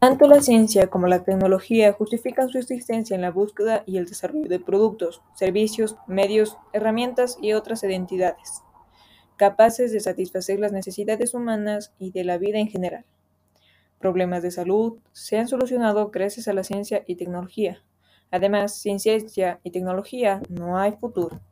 Tanto la ciencia como la tecnología justifican su existencia en la búsqueda y el desarrollo de productos, servicios, medios, herramientas y otras identidades, capaces de satisfacer las necesidades humanas y de la vida en general. Problemas de salud se han solucionado gracias a la ciencia y tecnología. Además, sin ciencia y tecnología no hay futuro.